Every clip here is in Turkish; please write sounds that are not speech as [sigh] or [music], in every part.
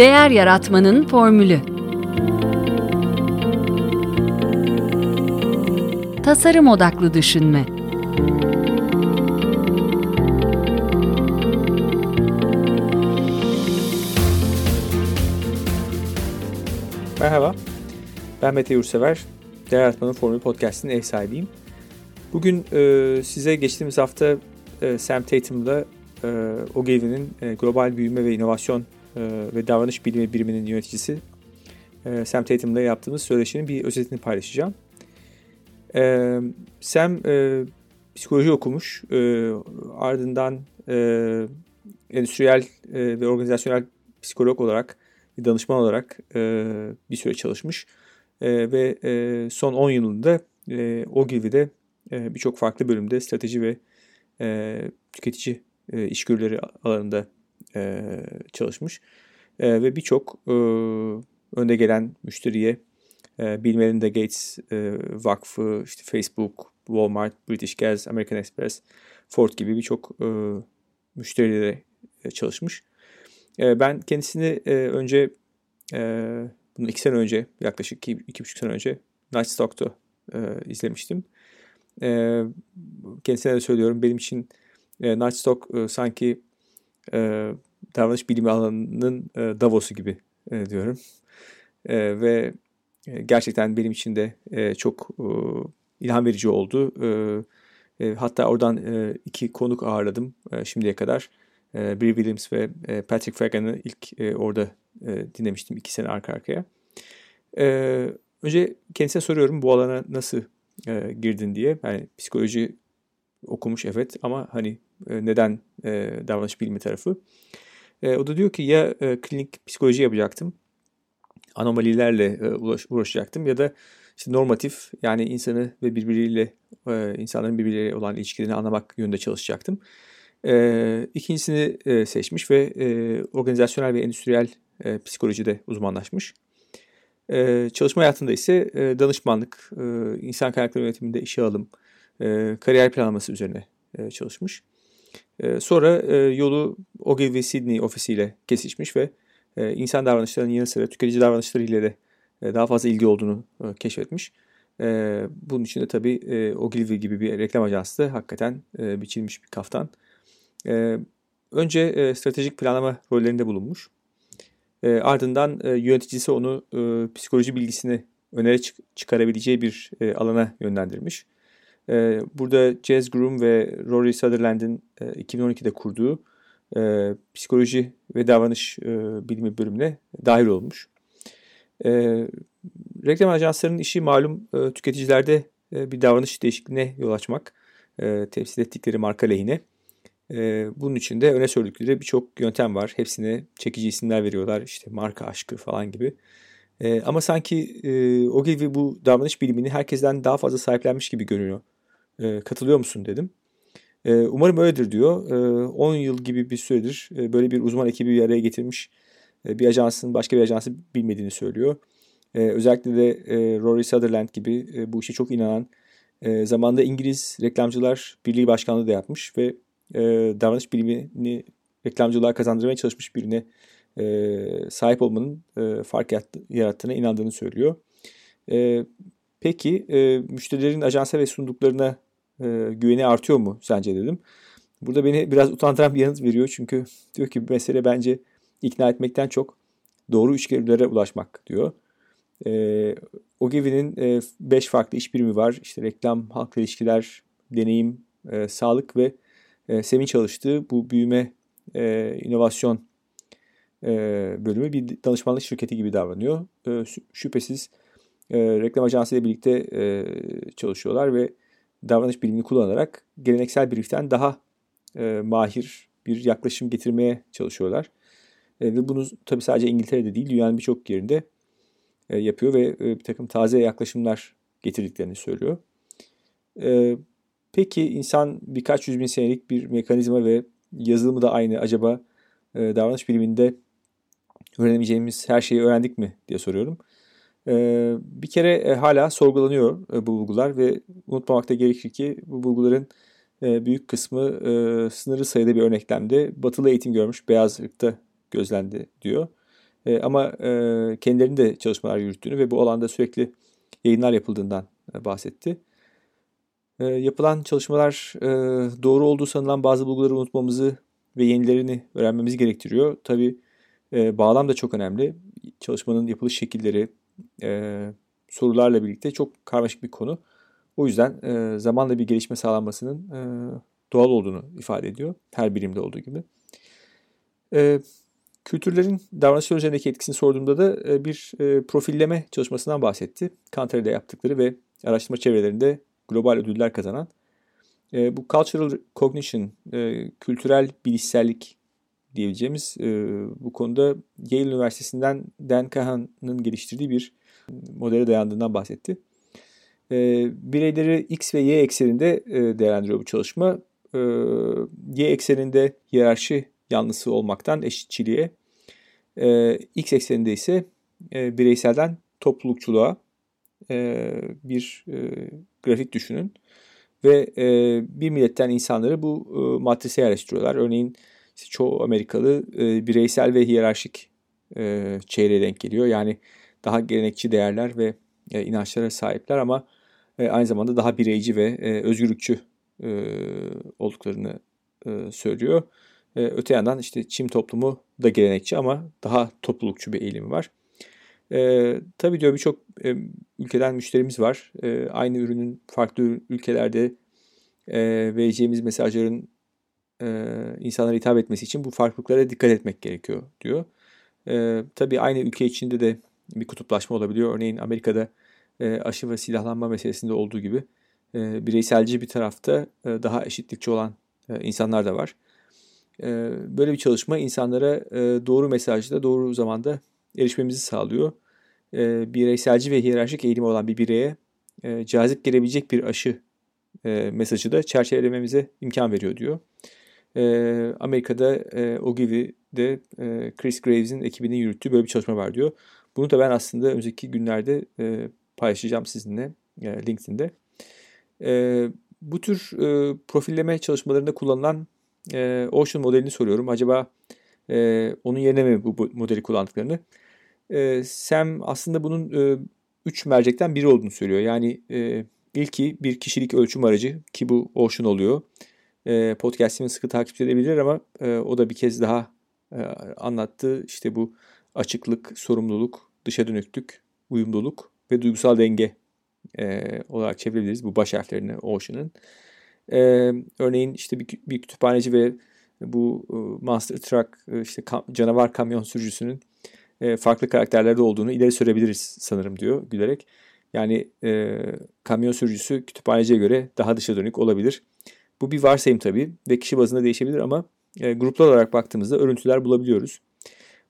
Değer Yaratmanın Formülü Tasarım Odaklı Düşünme Merhaba, ben Mete Yursever. Değer Yaratmanın Formülü Podcast'inin ev sahibiyim. Bugün e, size geçtiğimiz hafta e, Sam Tatum'la e, Ogilvy'nin e, Global Büyüme ve İnovasyon ve Davranış Bilimi biriminin yöneticisi e, Sam Tatum'la yaptığımız söyleşinin bir özetini paylaşacağım. E, Sam e, psikoloji okumuş, e, ardından e, endüstriyel ve organizasyonel psikolog olarak, danışman olarak bir süre çalışmış. Ve son 10 yılında Ogilvy'de birçok farklı bölümde strateji ve tüketici işgörüleri alanında e, çalışmış. E, ve birçok e, önde gelen müşteriye e, Bill Gates e, Vakfı, işte Facebook, Walmart, British Gas, American Express, Ford gibi birçok e, müşterilere e, çalışmış. E, ben kendisini e, önce e, bunu iki sene önce yaklaşık iki, iki buçuk sene önce Nightstock'ta e, izlemiştim. E, kendisine de söylüyorum benim için e, Nightstock e, sanki e, davranış bilimi alanının e, Davos'u gibi e, diyorum. E, ve e, gerçekten benim için de e, çok e, ilham verici oldu. E, e, hatta oradan e, iki konuk ağırladım e, şimdiye kadar. E, Bill Williams ve e, Patrick Fagan'ı ilk e, orada e, dinlemiştim iki sene arka arkaya. E, önce kendisine soruyorum bu alana nasıl e, girdin diye. Yani psikoloji okumuş evet ama hani e, neden e, davranış bilimi tarafı. E, o da diyor ki ya klinik psikoloji yapacaktım, anomalilerle uğraş, uğraşacaktım ya da işte normatif yani insanı ve birbiriyle insanların birbirleriyle olan ilişkilerini anlamak yönünde çalışacaktım. İkincisini seçmiş ve organizasyonel ve endüstriyel psikolojide uzmanlaşmış. Çalışma hayatında ise danışmanlık, insan kaynakları yönetiminde işe alım, e, kariyer planlaması üzerine e, çalışmış. E, sonra e, yolu Ogilvy Sydney ofisiyle kesişmiş ve e, insan davranışlarının yanı sıra tüketici davranışlarıyla de e, daha fazla ilgi olduğunu e, keşfetmiş. E, bunun için de tabii e, Ogilvy gibi bir reklam ajansı da hakikaten e, biçilmiş bir kaftan. E, önce e, stratejik planlama rollerinde bulunmuş. E, ardından e, yöneticisi onu e, psikoloji bilgisini önere çık- çıkarabileceği bir e, alana yönlendirmiş. Burada Jazz Groom ve Rory Sutherland'in e, 2012'de kurduğu e, psikoloji ve davranış e, bilimi bölümüne dahil olmuş. E, reklam ajanslarının işi malum e, tüketicilerde e, bir davranış değişikliğine yol açmak, e, temsil ettikleri marka lehine. E, bunun için de öne sürdükleri birçok yöntem var. Hepsine çekici isimler veriyorlar. İşte marka aşkı falan gibi. E, ama sanki e, Ogilvy bu davranış bilimini herkesten daha fazla sahiplenmiş gibi görünüyor. E, katılıyor musun dedim. E, umarım öyledir diyor. E, 10 yıl gibi bir süredir e, böyle bir uzman ekibi bir araya getirmiş e, bir ajansın başka bir ajansı bilmediğini söylüyor. E, özellikle de e, Rory Sutherland gibi e, bu işe çok inanan e, zamanda İngiliz Reklamcılar Birliği Başkanlığı da yapmış ve e, davranış bilimini reklamcılığa kazandırmaya çalışmış birine e, sahip olmanın e, fark yarattığına inandığını söylüyor. E, peki e, müşterilerin ajansa ve sunduklarına e, güveni artıyor mu sence dedim. Burada beni biraz utandıran bir yanıt veriyor çünkü diyor ki mesele bence ikna etmekten çok doğru içgörülere ulaşmak diyor. E, Ogilvy'nin 5 e, farklı iş birimi var. İşte reklam, halk ilişkiler, deneyim, e, sağlık ve e, Sem'in çalıştığı bu büyüme e, inovasyon e, bölümü bir danışmanlık şirketi gibi davranıyor. E, şüphesiz e, reklam ajansı ile birlikte e, çalışıyorlar ve davranış bilimini kullanarak geleneksel brieften daha e, mahir bir yaklaşım getirmeye çalışıyorlar. E, ve bunu tabii sadece İngiltere'de değil dünyanın birçok yerinde e, yapıyor ve e, bir takım taze yaklaşımlar getirdiklerini söylüyor. E, Peki insan birkaç yüz bin senelik bir mekanizma ve yazılımı da aynı. Acaba e, davranış biliminde öğrenemeyeceğimiz her şeyi öğrendik mi diye soruyorum. E, bir kere e, hala sorgulanıyor e, bu bulgular ve unutmamak da gerekir ki bu bulguların e, büyük kısmı sınırlı sayıda bir örneklemde batılı eğitim görmüş beyaz ırkta gözlendi diyor. Ama kendilerinin de çalışmalar yürüttüğünü ve bu alanda sürekli yayınlar yapıldığından bahsetti. Yapılan çalışmalar doğru olduğu sanılan bazı bulguları unutmamızı ve yenilerini öğrenmemizi gerektiriyor. Tabi bağlam da çok önemli. Çalışmanın yapılış şekilleri e, sorularla birlikte çok karmaşık bir konu. O yüzden e, zamanla bir gelişme sağlanmasının e, doğal olduğunu ifade ediyor. Her birimde olduğu gibi. E, kültürlerin davranışlar üzerindeki etkisini sorduğumda da e, bir e, profilleme çalışmasından bahsetti. Canter'de yaptıkları ve araştırma çevrelerinde global ödüller kazanan. E, bu Cultural Cognition, e, kültürel bilişsellik diyebileceğimiz e, bu konuda Yale Üniversitesi'nden Dan Kahan'ın geliştirdiği bir modele dayandığından bahsetti. E, bireyleri X ve Y ekseninde e, değerlendiriyor bu çalışma. E, y ekseninde hiyerarşi yanlısı olmaktan eşitçiliğe, e, X ekseninde ise e, bireyselden toplulukçuluğa e, bir e, grafik düşünün. Ve e, bir milletten insanları bu e, matrise yerleştiriyorlar. Örneğin işte çoğu Amerikalı e, bireysel ve hiyerarşik e, çeyreğe denk geliyor. Yani daha gelenekçi değerler ve e, inançlara sahipler ama e, aynı zamanda daha bireyci ve e, özgürlükçü e, olduklarını e, söylüyor. E, öte yandan işte Çim toplumu da gelenekçi ama daha toplulukçu bir eğilimi var. E, tabii diyor birçok e, ülkeden müşterimiz var. E, aynı ürünün farklı ülkelerde e, vereceğimiz mesajların e, insanlara hitap etmesi için bu farklılıklara dikkat etmek gerekiyor diyor. E, tabii aynı ülke içinde de bir kutuplaşma olabiliyor. Örneğin Amerika'da e, aşı ve silahlanma meselesinde olduğu gibi e, bireyselci bir tarafta e, daha eşitlikçi olan e, insanlar da var. E, böyle bir çalışma insanlara e, doğru mesajda doğru zamanda erişmemizi sağlıyor. E, bireyselci ve hiyerarşik eğilimi olan bir bireye e, cazip gelebilecek bir aşı e, mesajı da çerçevelememize imkan veriyor diyor. E, Amerika'da e, Ogilvy'de e, Chris Graves'in ekibinin yürüttüğü böyle bir çalışma var diyor. Bunu da ben aslında önümüzdeki günlerde e, paylaşacağım sizinle e, LinkedIn'de. E, bu tür e, profilleme çalışmalarında kullanılan e, Ocean modelini soruyorum. Acaba e, onun yerine mi bu, bu modeli kullandıklarını? E, Sam aslında bunun e, üç mercekten biri olduğunu söylüyor. Yani e, ilki bir kişilik ölçüm aracı ki bu Ocean oluyor. E, podcast'imi sıkı takip edebilir ama e, o da bir kez daha e, anlattı. İşte bu açıklık, sorumluluk, dışa dönüklük, uyumluluk ve duygusal denge e, olarak çevirebiliriz bu baş harflerini Ocean'ın. E, örneğin işte bir, bir kütüphaneci ve bu e, Monster Truck e, işte kam, canavar kamyon sürücüsünün e, farklı karakterlerde olduğunu ileri sürebiliriz sanırım diyor gülerek. Yani e, kamyon sürücüsü kütüphaneciye göre daha dışa dönük olabilir. Bu bir varsayım tabii ve kişi bazında değişebilir ama e, gruplar olarak baktığımızda örüntüler bulabiliyoruz.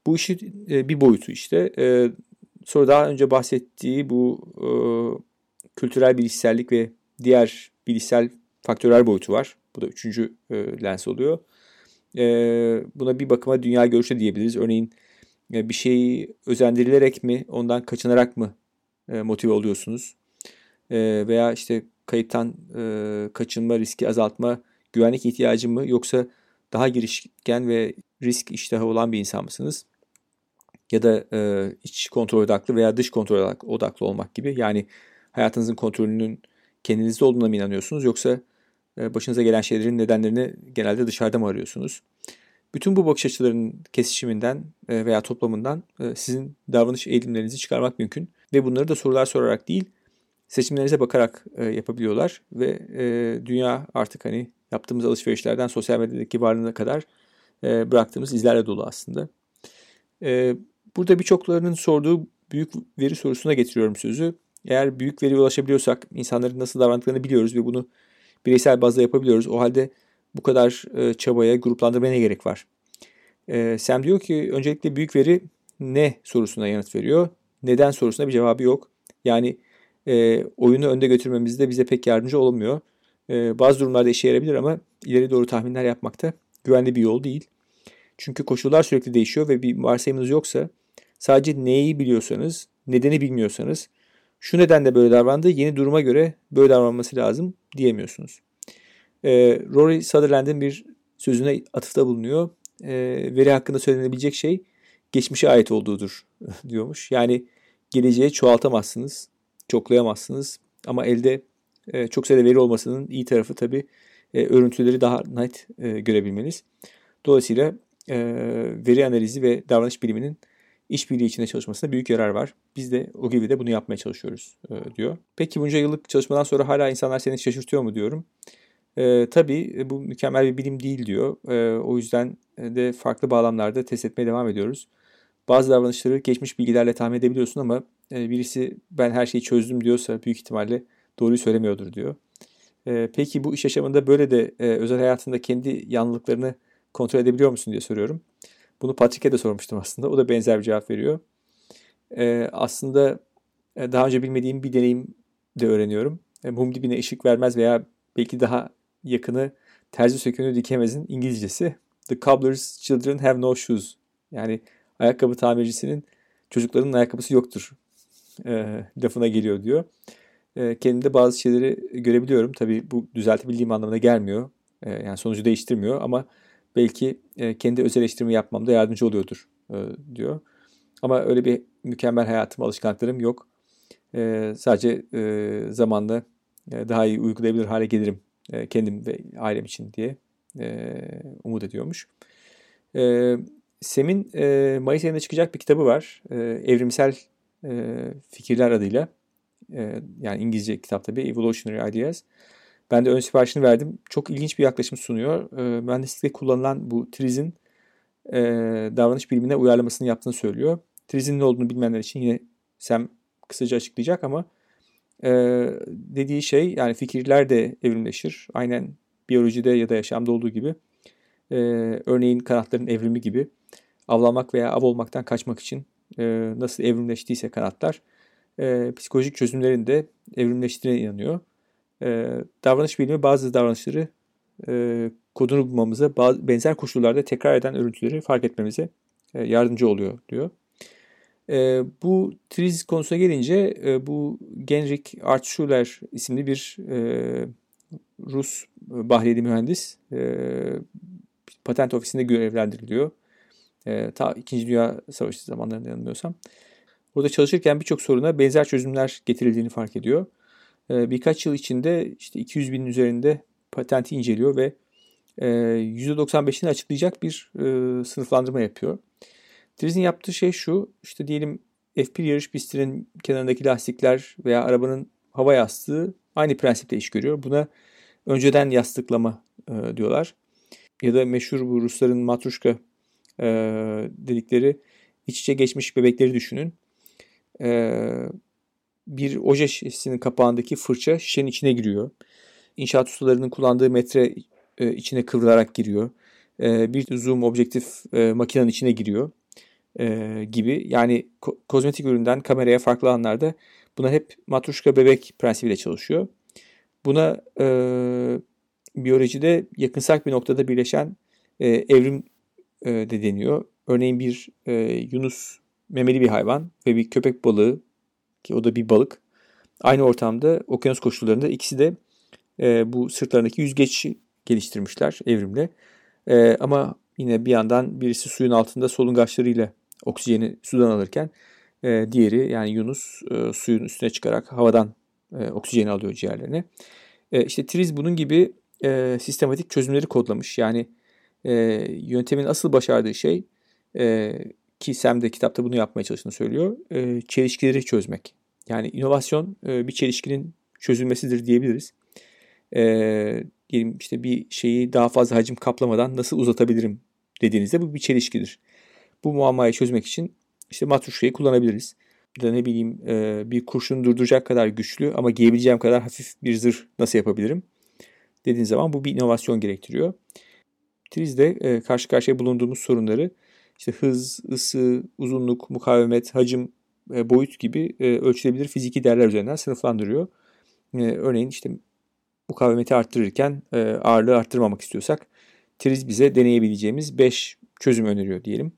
Bu işi e, bir boyutu işte. E, sonra daha önce bahsettiği bu e, kültürel bilişsellik ve diğer bilişsel faktörel boyutu var. Bu da üçüncü e, lens oluyor. E, buna bir bakıma dünya görüşü diyebiliriz. Örneğin e, bir şeyi özendirilerek mi, ondan kaçınarak mı e, motive oluyorsunuz? E, veya işte kayıptan e, kaçınma, riski azaltma, güvenlik ihtiyacı mı yoksa daha girişken ve risk iştahı olan bir insan mısınız? Ya da e, iç kontrol odaklı veya dış kontrol odaklı olmak gibi. Yani hayatınızın kontrolünün kendinizde olduğuna mı inanıyorsunuz yoksa e, başınıza gelen şeylerin nedenlerini genelde dışarıda mı arıyorsunuz? Bütün bu bakış açılarının kesişiminden e, veya toplamından e, sizin davranış eğilimlerinizi çıkarmak mümkün. Ve bunları da sorular sorarak değil, seçimlerinize bakarak yapabiliyorlar. Ve dünya artık hani yaptığımız alışverişlerden sosyal medyadaki varlığına kadar bıraktığımız izlerle dolu aslında. Burada birçoklarının sorduğu büyük veri sorusuna getiriyorum sözü. Eğer büyük veriye ulaşabiliyorsak insanların nasıl davrandıklarını biliyoruz ve bunu bireysel bazda yapabiliyoruz. O halde bu kadar e, çabaya, gruplandırmaya ne gerek var? E, Sam diyor ki öncelikle büyük veri ne sorusuna yanıt veriyor. Neden sorusuna bir cevabı yok. Yani e, oyunu önde götürmemizde bize pek yardımcı olmuyor. E, bazı durumlarda işe yarayabilir ama ileri doğru tahminler yapmakta güvenli bir yol değil. Çünkü koşullar sürekli değişiyor ve bir varsayımınız yoksa sadece neyi biliyorsanız, nedeni bilmiyorsanız şu nedenle böyle davrandı, yeni duruma göre böyle davranması lazım diyemiyorsunuz. E, Rory Sutherland'in bir sözüne atıfta bulunuyor. E, veri hakkında söylenebilecek şey geçmişe ait olduğudur [laughs] diyormuş. Yani geleceği çoğaltamazsınız, çoklayamazsınız ama elde e, çok sayıda veri olmasının iyi tarafı tabii e, örüntüleri daha net e, görebilmeniz. Dolayısıyla e, veri analizi ve davranış biliminin işbirliği içinde çalışmasına büyük yarar var. Biz de o gibi de bunu yapmaya çalışıyoruz e, diyor. Peki bunca yıllık çalışmadan sonra hala insanlar seni şaşırtıyor mu diyorum. E, tabii bu mükemmel bir bilim değil diyor. E, o yüzden de farklı bağlamlarda test etmeye devam ediyoruz. Bazı davranışları geçmiş bilgilerle tahmin edebiliyorsun ama e, birisi ben her şeyi çözdüm diyorsa büyük ihtimalle doğruyu söylemiyordur diyor. E, peki bu iş yaşamında böyle de e, özel hayatında kendi yanlılıklarını kontrol edebiliyor musun diye soruyorum. Bunu Patrick'e de sormuştum aslında. O da benzer bir cevap veriyor. Aslında daha önce bilmediğim bir deneyim de öğreniyorum. Mum dibine ışık vermez veya belki daha yakını terzi söküğünü dikemezin İngilizcesi. The cobbler's children have no shoes. Yani ayakkabı tamircisinin çocuklarının ayakkabısı yoktur e, lafına geliyor diyor. E, kendimde bazı şeyleri görebiliyorum. Tabii bu düzeltebildiğim anlamına gelmiyor. E, yani sonucu değiştirmiyor ama belki e, kendi öz eleştirimi yapmamda yardımcı oluyordur e, diyor. Ama öyle bir mükemmel hayatım, alışkanlıklarım yok. E, sadece e, zamanla e, daha iyi uygulayabilir hale gelirim e, kendim ve ailem için diye e, umut ediyormuş. E, Sem'in e, Mayıs ayında çıkacak bir kitabı var. E, Evrimsel e, Fikirler adıyla. E, yani İngilizce kitap tabii. Evolutionary Ideas. Ben de ön siparişini verdim. Çok ilginç bir yaklaşım sunuyor. E, mühendislikte kullanılan bu trizin e, davranış bilimine uyarlamasını yaptığını söylüyor. Trizin ne olduğunu bilmeyenler için yine Sam kısaca açıklayacak ama e, dediği şey yani fikirler de evrimleşir. Aynen biyolojide ya da yaşamda olduğu gibi. E, örneğin kanatların evrimi gibi avlanmak veya av olmaktan kaçmak için e, nasıl evrimleştiyse kanatlar e, psikolojik çözümlerin de evrimleştiğine inanıyor. E, davranış bilimi bazı davranışları e, kodunu bulmamıza, bazı, benzer koşullarda tekrar eden örüntüleri fark etmemize e, yardımcı oluyor diyor. E, bu triz konusuna gelince e, bu Genrik Artschuler isimli bir e, Rus bahriyeli mühendis e, patent ofisinde görevlendiriliyor. E, ta 2. Dünya Savaşı zamanlarında yanılmıyorsam. Burada çalışırken birçok soruna benzer çözümler getirildiğini fark ediyor. E, birkaç yıl içinde işte 200 binin üzerinde patenti inceliyor ve e, %95'ini açıklayacak bir e, sınıflandırma yapıyor. Driz'in yaptığı şey şu, işte diyelim F1 yarış pistinin kenarındaki lastikler veya arabanın hava yastığı aynı prensipte iş görüyor. Buna önceden yastıklama e, diyorlar. Ya da meşhur bu Rusların matruşka e, dedikleri iç içe geçmiş bebekleri düşünün. E, bir oje şişesinin kapağındaki fırça şişenin içine giriyor. İnşaat ustalarının kullandığı metre e, içine kıvrılarak giriyor. E, bir zoom objektif e, makinenin içine giriyor e, gibi. Yani ko- kozmetik üründen kameraya farklı alanlarda buna hep matruşka bebek prensibiyle çalışıyor. Buna e, biyolojide yakınsak bir noktada birleşen e, evrim e, de deniyor. Örneğin bir e, yunus memeli bir hayvan ve bir köpek balığı ki o da bir balık. Aynı ortamda okyanus koşullarında ikisi de e, bu sırtlarındaki yüzgeç geliştirmişler evrimle. E, ama yine bir yandan birisi suyun altında solungaçlarıyla oksijeni sudan alırken e, diğeri yani Yunus e, suyun üstüne çıkarak havadan e, oksijeni alıyor ciğerlerine. E, işte Triz bunun gibi e, sistematik çözümleri kodlamış. Yani e, yöntemin asıl başardığı şey e, ki Sam de kitapta bunu yapmaya çalıştığını söylüyor. E, çelişkileri çözmek. Yani inovasyon e, bir çelişkinin çözülmesidir diyebiliriz. E, diyelim işte bir şeyi daha fazla hacim kaplamadan nasıl uzatabilirim dediğinizde bu bir çelişkidir. Bu muammayı çözmek için işte matruşkayı kullanabiliriz. Ya ne bileyim e, bir kurşunu durduracak kadar güçlü ama giyebileceğim kadar hafif bir zırh nasıl yapabilirim? Dediğin zaman bu bir inovasyon gerektiriyor. Triz'de e, karşı karşıya bulunduğumuz sorunları işte hız, ısı, uzunluk, mukavemet, hacim, e, boyut gibi e, ölçülebilir fiziki değerler üzerinden sınıflandırıyor. E, örneğin işte mukavemeti arttırırken e, ağırlığı arttırmamak istiyorsak Triz bize deneyebileceğimiz 5 çözüm öneriyor diyelim.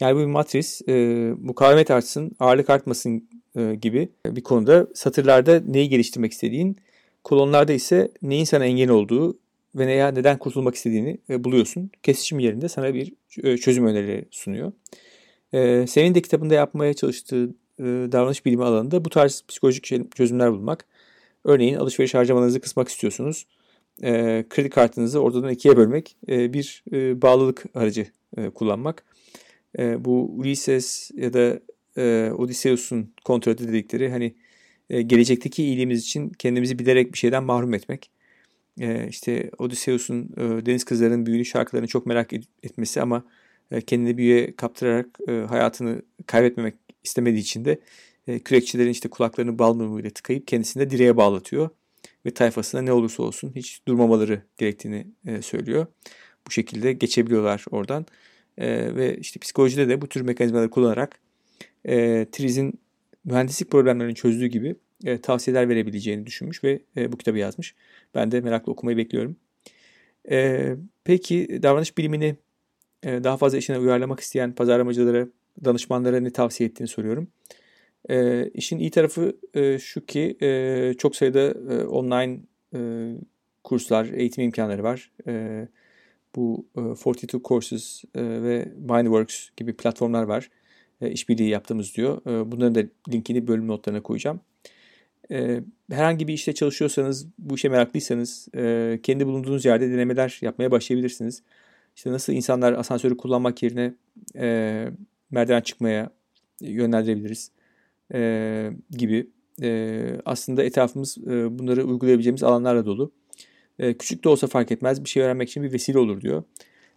Yani bu bir matris e, mukavemet artsın, ağırlık artmasın e, gibi bir konuda satırlarda neyi geliştirmek istediğin, kolonlarda ise neyin sana engel olduğu ve veya neden kurtulmak istediğini e, buluyorsun. Kesişim yerinde sana bir e, çözüm önerileri sunuyor. E, senin de kitabında yapmaya çalıştığı davranış bilimi alanında bu tarz psikolojik çözümler bulmak. Örneğin alışveriş harcamalarınızı kısmak istiyorsunuz. Kredi kartınızı ortadan ikiye bölmek, bir bağlılık aracı kullanmak. Bu Ulysses ya da Odysseus'un kontrolü dedikleri hani gelecekteki iyiliğimiz için kendimizi bilerek bir şeyden mahrum etmek. E, işte Odysseus'un e, deniz kızlarının büyülü şarkılarını çok merak etmesi ama e, kendini büyüye kaptırarak e, hayatını kaybetmemek istemediği için de e, kürekçilerin işte kulaklarını bal mumuyla tıkayıp kendisini de direğe bağlatıyor. Ve tayfasına ne olursa olsun hiç durmamaları gerektiğini e, söylüyor. Bu şekilde geçebiliyorlar oradan. Ve işte psikolojide de bu tür mekanizmaları kullanarak Triz'in mühendislik problemlerini çözdüğü gibi e, tavsiyeler verebileceğini düşünmüş ve e, bu kitabı yazmış. Ben de merakla okumayı bekliyorum. E, peki davranış bilimini e, daha fazla işine uyarlamak isteyen pazarlamacılara, danışmanlara ne tavsiye ettiğini soruyorum. E, işin iyi tarafı e, şu ki e, çok sayıda e, online e, kurslar, eğitim imkanları var. E, bu e, 42 Courses e, ve Mindworks gibi platformlar var. E, işbirliği yaptığımız diyor. E, bunların da linkini bölüm notlarına koyacağım. E, herhangi bir işte çalışıyorsanız, bu işe meraklıysanız e, kendi bulunduğunuz yerde denemeler yapmaya başlayabilirsiniz. İşte nasıl insanlar asansörü kullanmak yerine e, merdiven çıkmaya yönlendirebiliriz e, gibi. E, aslında etrafımız e, bunları uygulayabileceğimiz alanlarla dolu. E, küçük de olsa fark etmez bir şey öğrenmek için bir vesile olur diyor.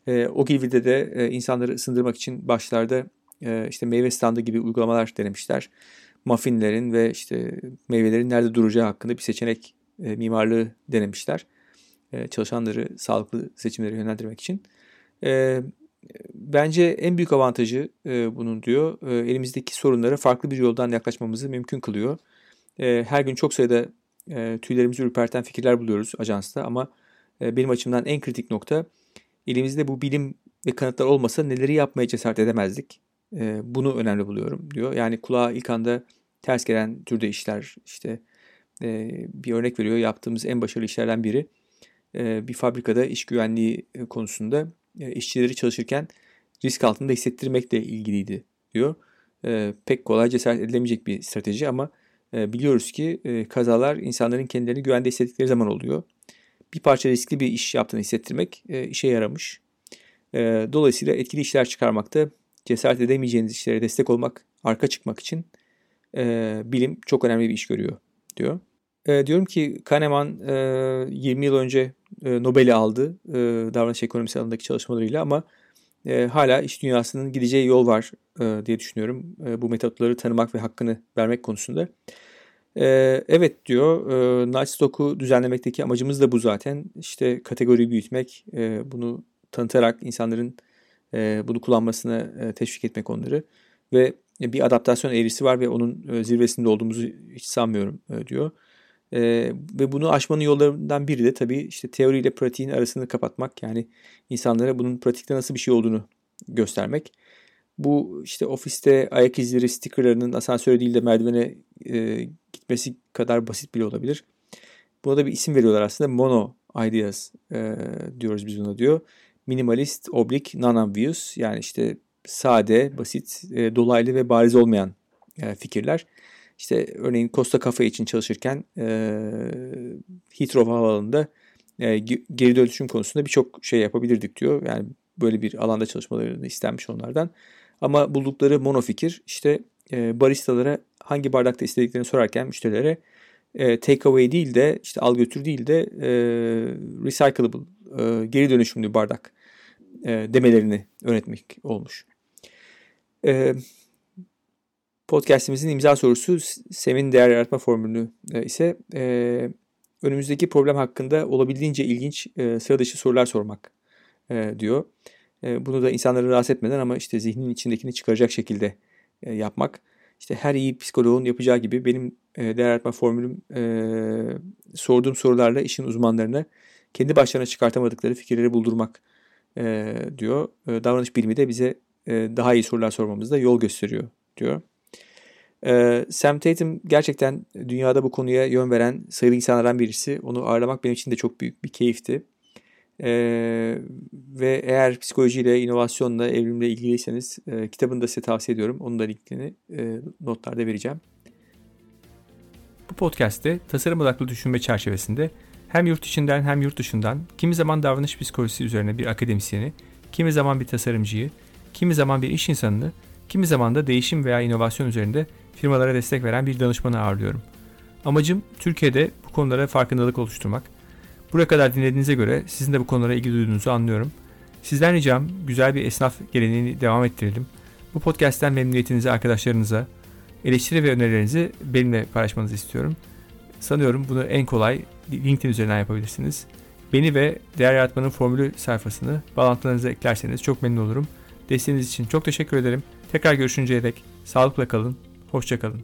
E, Ogilvy'de de e, insanları ısındırmak için başlarda e, işte meyve standı gibi uygulamalar denemişler. Muffinlerin ve işte meyvelerin nerede duracağı hakkında bir seçenek e, mimarlığı denemişler. E, çalışanları sağlıklı seçimlere yönlendirmek için. E, bence en büyük avantajı e, bunun diyor e, elimizdeki sorunlara farklı bir yoldan yaklaşmamızı mümkün kılıyor. E, her gün çok sayıda e, tüylerimizi ürperten fikirler buluyoruz ajansta ama e, benim açımdan en kritik nokta elimizde bu bilim ve kanıtlar olmasa neleri yapmaya cesaret edemezdik. E, bunu önemli buluyorum diyor. Yani kulağa ilk anda ters gelen türde işler işte e, bir örnek veriyor yaptığımız en başarılı işlerden biri e, bir fabrikada iş güvenliği konusunda e, işçileri çalışırken risk altında hissettirmekle ilgiliydi diyor. E, pek kolay cesaret edilemeyecek bir strateji ama e, biliyoruz ki e, kazalar insanların kendilerini güvende hissettikleri zaman oluyor. Bir parça riskli bir iş yaptığını hissettirmek e, işe yaramış. E, dolayısıyla etkili işler çıkarmakta cesaret edemeyeceğiniz işlere destek olmak, arka çıkmak için e, bilim çok önemli bir iş görüyor diyor. E, diyorum ki Kahneman e, 20 yıl önce e, Nobel'i aldı e, davranış ekonomisi alanındaki çalışmalarıyla ama e, hala iş dünyasının gideceği yol var e, diye düşünüyorum. E, bu metotları tanımak ve hakkını vermek konusunda. E, evet diyor, e, Nightstock'u düzenlemekteki amacımız da bu zaten. İşte kategoriyi büyütmek, e, bunu tanıtarak insanların e, bunu kullanmasına e, teşvik etmek onları. Ve bir adaptasyon eğrisi var ve onun e, zirvesinde olduğumuzu hiç sanmıyorum e, diyor. E, ve bunu aşmanın yollarından biri de tabii işte teoriyle pratiğin arasını kapatmak. Yani insanlara bunun pratikte nasıl bir şey olduğunu göstermek. Bu işte ofiste ayak izleri stickerlarının asansöre değil de merdivene e, gitmesi kadar basit bile olabilir. Buna da bir isim veriyorlar aslında. Mono ideas e, diyoruz biz buna diyor. Minimalist, oblik, non-obvious yani işte sade, basit, e, dolaylı ve bariz olmayan e, fikirler. İşte örneğin Costa Cafe için çalışırken e, Heathrow Havaalanı'nda e, geri dönüşüm konusunda birçok şey yapabilirdik diyor. Yani böyle bir alanda çalışmalarını istenmiş onlardan. Ama buldukları monofikir işte e, baristalara hangi bardakta istediklerini sorarken müşterilere e, take away değil de işte al götür değil de e, recyclable e, geri dönüşümlü bardak e, demelerini öğretmek olmuş. E, podcastimizin imza sorusu Sem'in değer yaratma formülü e, ise önümüzdeki problem hakkında olabildiğince ilginç e, sıra dışı sorular sormak diyor. Bunu da insanları rahatsız etmeden ama işte zihnin içindekini çıkaracak şekilde yapmak. İşte her iyi psikoloğun yapacağı gibi benim değer yaratma formülüm sorduğum sorularla işin uzmanlarına kendi başlarına çıkartamadıkları fikirleri buldurmak e, diyor. E, davranış bilimi de bize e, daha iyi sorular sormamızda yol gösteriyor diyor. E, Sam Tatum gerçekten dünyada bu konuya yön veren sayılı insanlardan birisi. Onu ağırlamak benim için de çok büyük bir keyifti. E, ve eğer psikolojiyle, inovasyonla, evrimle ilgiliyseniz e, kitabını da size tavsiye ediyorum. Onun da linkini e, notlarda vereceğim. Bu podcast'te tasarım odaklı düşünme çerçevesinde hem yurt içinden hem yurt dışından kimi zaman davranış psikolojisi üzerine bir akademisyeni, kimi zaman bir tasarımcıyı, kimi zaman bir iş insanını, kimi zaman da değişim veya inovasyon üzerinde firmalara destek veren bir danışmanı ağırlıyorum. Amacım Türkiye'de bu konulara farkındalık oluşturmak. Buraya kadar dinlediğinize göre sizin de bu konulara ilgi duyduğunuzu anlıyorum. Sizden ricam güzel bir esnaf geleneğini devam ettirelim. Bu podcast'ten memnuniyetinizi arkadaşlarınıza, eleştiri ve önerilerinizi benimle paylaşmanızı istiyorum. Sanıyorum bunu en kolay LinkedIn üzerinden yapabilirsiniz. Beni ve Değer Yaratmanın Formülü sayfasını bağlantılarınıza eklerseniz çok memnun olurum. Desteğiniz için çok teşekkür ederim. Tekrar görüşünceye dek sağlıkla kalın, hoşça kalın.